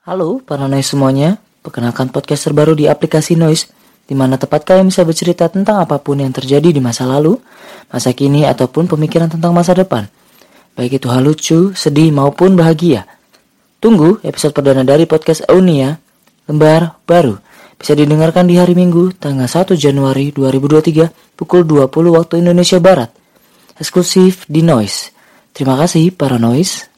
Halo para noise semuanya, perkenalkan podcast terbaru di aplikasi Noise, di mana tempat kalian bisa bercerita tentang apa pun yang terjadi di masa lalu, masa kini, ataupun pemikiran tentang masa depan. Baik itu hal lucu, sedih, maupun bahagia. Tunggu episode perdana dari podcast Aunia, lembar baru. Bisa didengarkan di hari Minggu, tanggal 1 Januari 2023, pukul 20 waktu Indonesia Barat. Eksklusif di Noise. Terima kasih para Noise.